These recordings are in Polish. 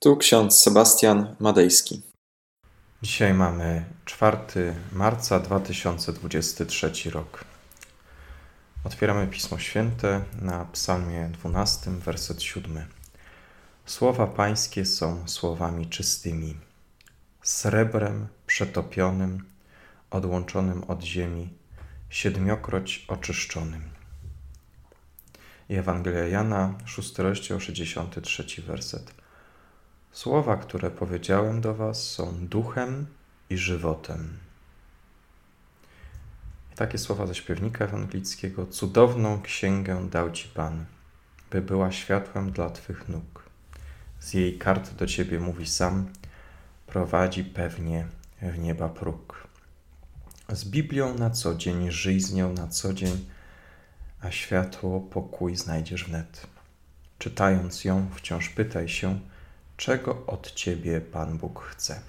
Tu ksiądz Sebastian Madejski. Dzisiaj mamy 4 marca 2023 rok. Otwieramy Pismo Święte na Psalmie 12, werset 7. Słowa Pańskie są słowami czystymi, srebrem przetopionym, odłączonym od ziemi, siedmiokroć oczyszczonym. I Ewangelia Jana, 6 rozdział, 63 werset. Słowa, które powiedziałem do Was, są duchem i żywotem. I takie słowa ze śpiewnika ewangelickiego: Cudowną księgę dał Ci Pan, by była światłem dla Twych nóg. Z jej kart do Ciebie mówi sam, prowadzi pewnie w nieba próg. Z Biblią na co dzień, żyj z nią na co dzień, a światło, pokój znajdziesz wnet. Czytając ją, wciąż pytaj się, czego od Ciebie Pan Bóg chce.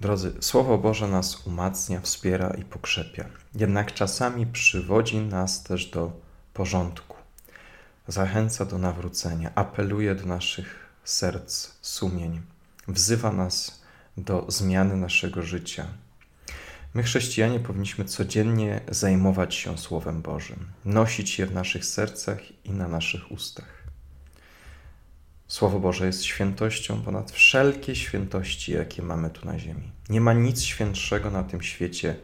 Drodzy, Słowo Boże nas umacnia, wspiera i pokrzepia. Jednak czasami przywodzi nas też do porządku. Zachęca do nawrócenia, apeluje do naszych serc, sumień, wzywa nas do zmiany naszego życia. My, chrześcijanie, powinniśmy codziennie zajmować się Słowem Bożym, nosić je w naszych sercach i na naszych ustach. Słowo Boże jest świętością ponad wszelkie świętości, jakie mamy tu na ziemi. Nie ma nic świętszego na tym świecie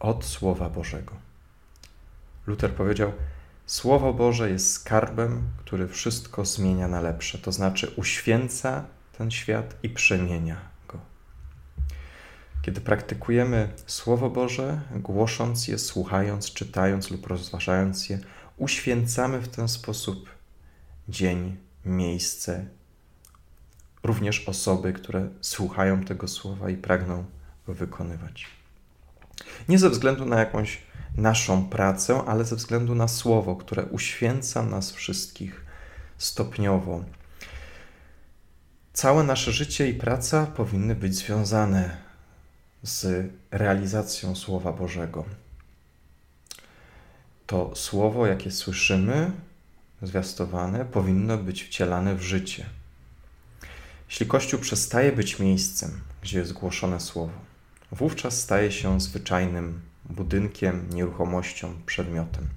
od Słowa Bożego. Luther powiedział: Słowo Boże jest skarbem, który wszystko zmienia na lepsze, to znaczy uświęca ten świat i przemienia go. Kiedy praktykujemy Słowo Boże, głosząc je, słuchając, czytając lub rozważając je, uświęcamy w ten sposób dzień miejsce, również osoby, które słuchają tego słowa i pragną go wykonywać. Nie ze względu na jakąś naszą pracę, ale ze względu na słowo, które uświęca nas wszystkich stopniowo. Całe nasze życie i praca powinny być związane z realizacją Słowa Bożego. To słowo, jakie słyszymy, zwiastowane, powinno być wcielane w życie. Jeśli Kościół przestaje być miejscem, gdzie jest głoszone słowo, wówczas staje się zwyczajnym budynkiem, nieruchomością, przedmiotem.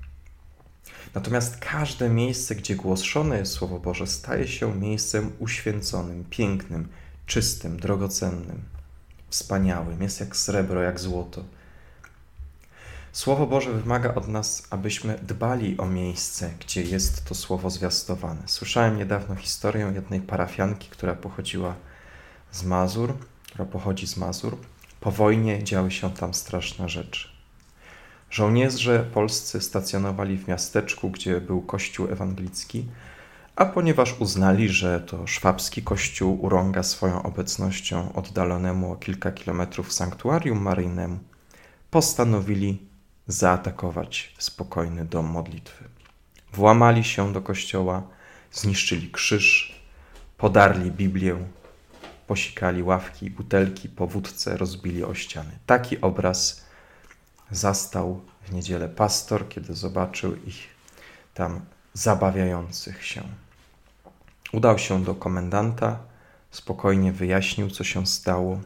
Natomiast każde miejsce, gdzie głoszone jest Słowo Boże, staje się miejscem uświęconym, pięknym, czystym, drogocennym, wspaniałym. Jest jak srebro, jak złoto Słowo Boże wymaga od nas, abyśmy dbali o miejsce, gdzie jest to słowo zwiastowane. Słyszałem niedawno historię jednej parafianki, która pochodziła z Mazur, która pochodzi z Mazur. Po wojnie działy się tam straszne rzeczy. Żołnierze polscy stacjonowali w miasteczku, gdzie był kościół ewangelicki, a ponieważ uznali, że to szwabski kościół urąga swoją obecnością oddalonemu o kilka kilometrów sanktuarium maryjnemu, postanowili zaatakować spokojny dom modlitwy. Włamali się do kościoła, zniszczyli krzyż, podarli Biblię, posikali ławki butelki, po wódce rozbili o ściany. Taki obraz zastał w niedzielę pastor, kiedy zobaczył ich tam zabawiających się. Udał się do komendanta, spokojnie wyjaśnił, co się stało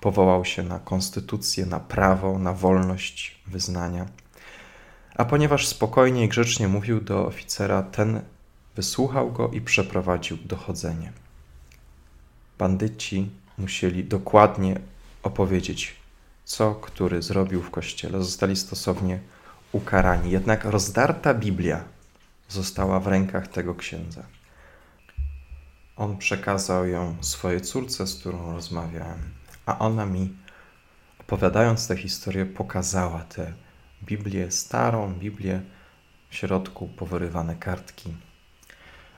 powołał się na konstytucję, na prawo, na wolność wyznania. A ponieważ spokojnie i grzecznie mówił do oficera, ten wysłuchał go i przeprowadził dochodzenie. Bandyci musieli dokładnie opowiedzieć, co który zrobił w kościele. Zostali stosownie ukarani. Jednak rozdarta Biblia została w rękach tego księdza. On przekazał ją swojej córce, z którą rozmawiałem a ona mi, opowiadając tę historię, pokazała tę Biblię, starą Biblię, w środku powyrywane kartki.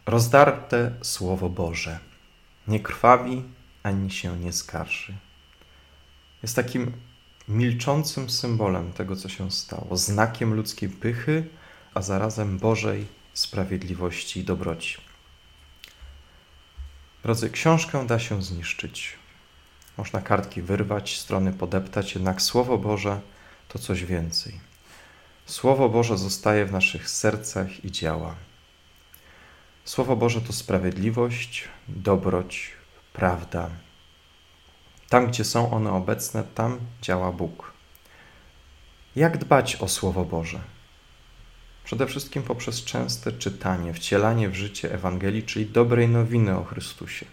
Rozdarte Słowo Boże nie krwawi ani się nie skarży. Jest takim milczącym symbolem tego, co się stało, znakiem ludzkiej pychy, a zarazem Bożej sprawiedliwości i dobroci. Drodzy, książkę da się zniszczyć, można kartki wyrwać, strony podeptać, jednak Słowo Boże to coś więcej. Słowo Boże zostaje w naszych sercach i działa. Słowo Boże to sprawiedliwość, dobroć, prawda. Tam, gdzie są one obecne, tam działa Bóg. Jak dbać o Słowo Boże? Przede wszystkim poprzez częste czytanie, wcielanie w życie Ewangelii, czyli dobrej nowiny o Chrystusie.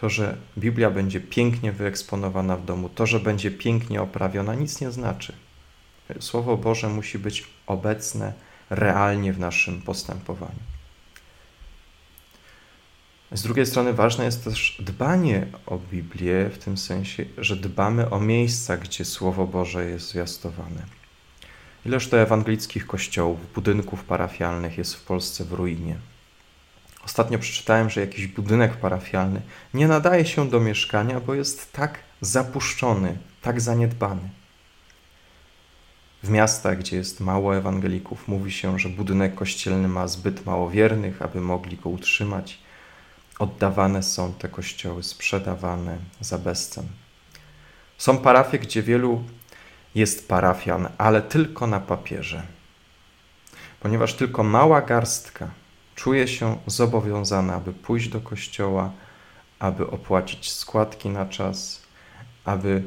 To, że Biblia będzie pięknie wyeksponowana w domu, to, że będzie pięknie oprawiona, nic nie znaczy. Słowo Boże musi być obecne realnie w naszym postępowaniu. Z drugiej strony ważne jest też dbanie o Biblię w tym sensie, że dbamy o miejsca, gdzie Słowo Boże jest zwiastowane. Ileż to ewangelickich kościołów, budynków parafialnych jest w Polsce w ruinie. Ostatnio przeczytałem, że jakiś budynek parafialny nie nadaje się do mieszkania, bo jest tak zapuszczony, tak zaniedbany. W miastach, gdzie jest mało ewangelików, mówi się, że budynek kościelny ma zbyt mało wiernych, aby mogli go utrzymać. Oddawane są te kościoły, sprzedawane za bezcen. Są parafie, gdzie wielu jest parafian, ale tylko na papierze, ponieważ tylko mała garstka czuje się zobowiązana, aby pójść do kościoła, aby opłacić składki na czas, aby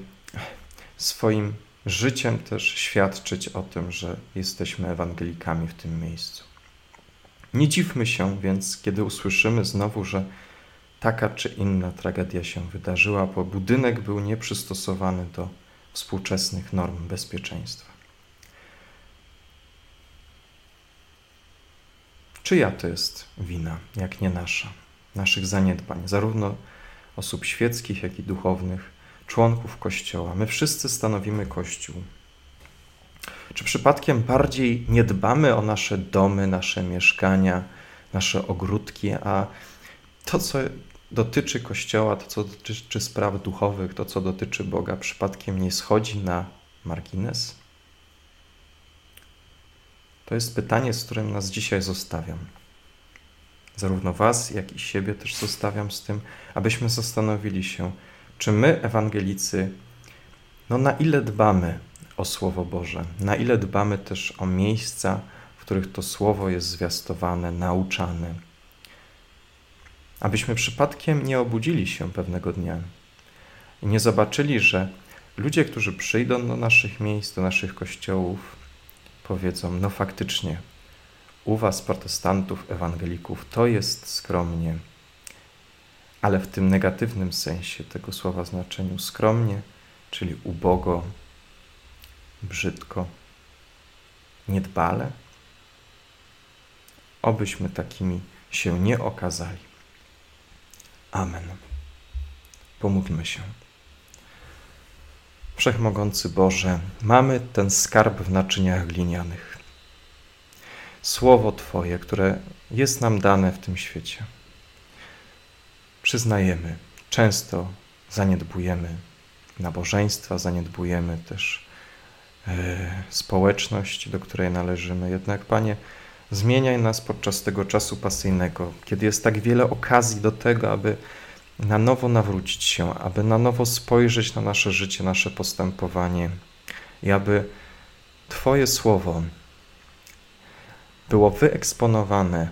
swoim życiem też świadczyć o tym, że jesteśmy ewangelikami w tym miejscu. Nie dziwmy się więc, kiedy usłyszymy znowu, że taka czy inna tragedia się wydarzyła, bo budynek był nieprzystosowany do współczesnych norm bezpieczeństwa. Czyja to jest wina, jak nie nasza, naszych zaniedbań, zarówno osób świeckich, jak i duchownych, członków Kościoła? My wszyscy stanowimy Kościół. Czy przypadkiem bardziej nie dbamy o nasze domy, nasze mieszkania, nasze ogródki, a to, co dotyczy Kościoła, to, co dotyczy spraw duchowych, to, co dotyczy Boga, przypadkiem nie schodzi na margines? To jest pytanie, z którym nas dzisiaj zostawiam. Zarówno Was, jak i siebie też zostawiam z tym, abyśmy zastanowili się, czy my, ewangelicy, no na ile dbamy o Słowo Boże, na ile dbamy też o miejsca, w których to Słowo jest zwiastowane, nauczane. Abyśmy przypadkiem nie obudzili się pewnego dnia i nie zobaczyli, że ludzie, którzy przyjdą do naszych miejsc, do naszych kościołów, powiedzą: No faktycznie, u Was, protestantów, ewangelików, to jest skromnie, ale w tym negatywnym sensie tego słowa znaczeniu skromnie, czyli ubogo, brzydko, niedbale. Obyśmy takimi się nie okazali. Amen. Pomódlmy się. Wszechmogący Boże, mamy ten skarb w naczyniach glinianych. Słowo Twoje, które jest nam dane w tym świecie. Przyznajemy, często zaniedbujemy nabożeństwa, zaniedbujemy też e, społeczność, do której należymy. Jednak, Panie, zmieniaj nas podczas tego czasu pasyjnego, kiedy jest tak wiele okazji do tego, aby na nowo nawrócić się, aby na nowo spojrzeć na nasze życie, nasze postępowanie i aby Twoje słowo było wyeksponowane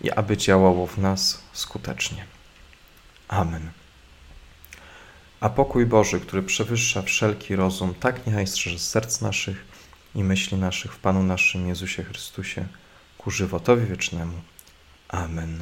i aby działało w nas skutecznie. Amen. A pokój Boży, który przewyższa wszelki rozum, tak niechaj strzeże serc naszych i myśli naszych w Panu naszym Jezusie Chrystusie ku żywotowi wiecznemu. Amen.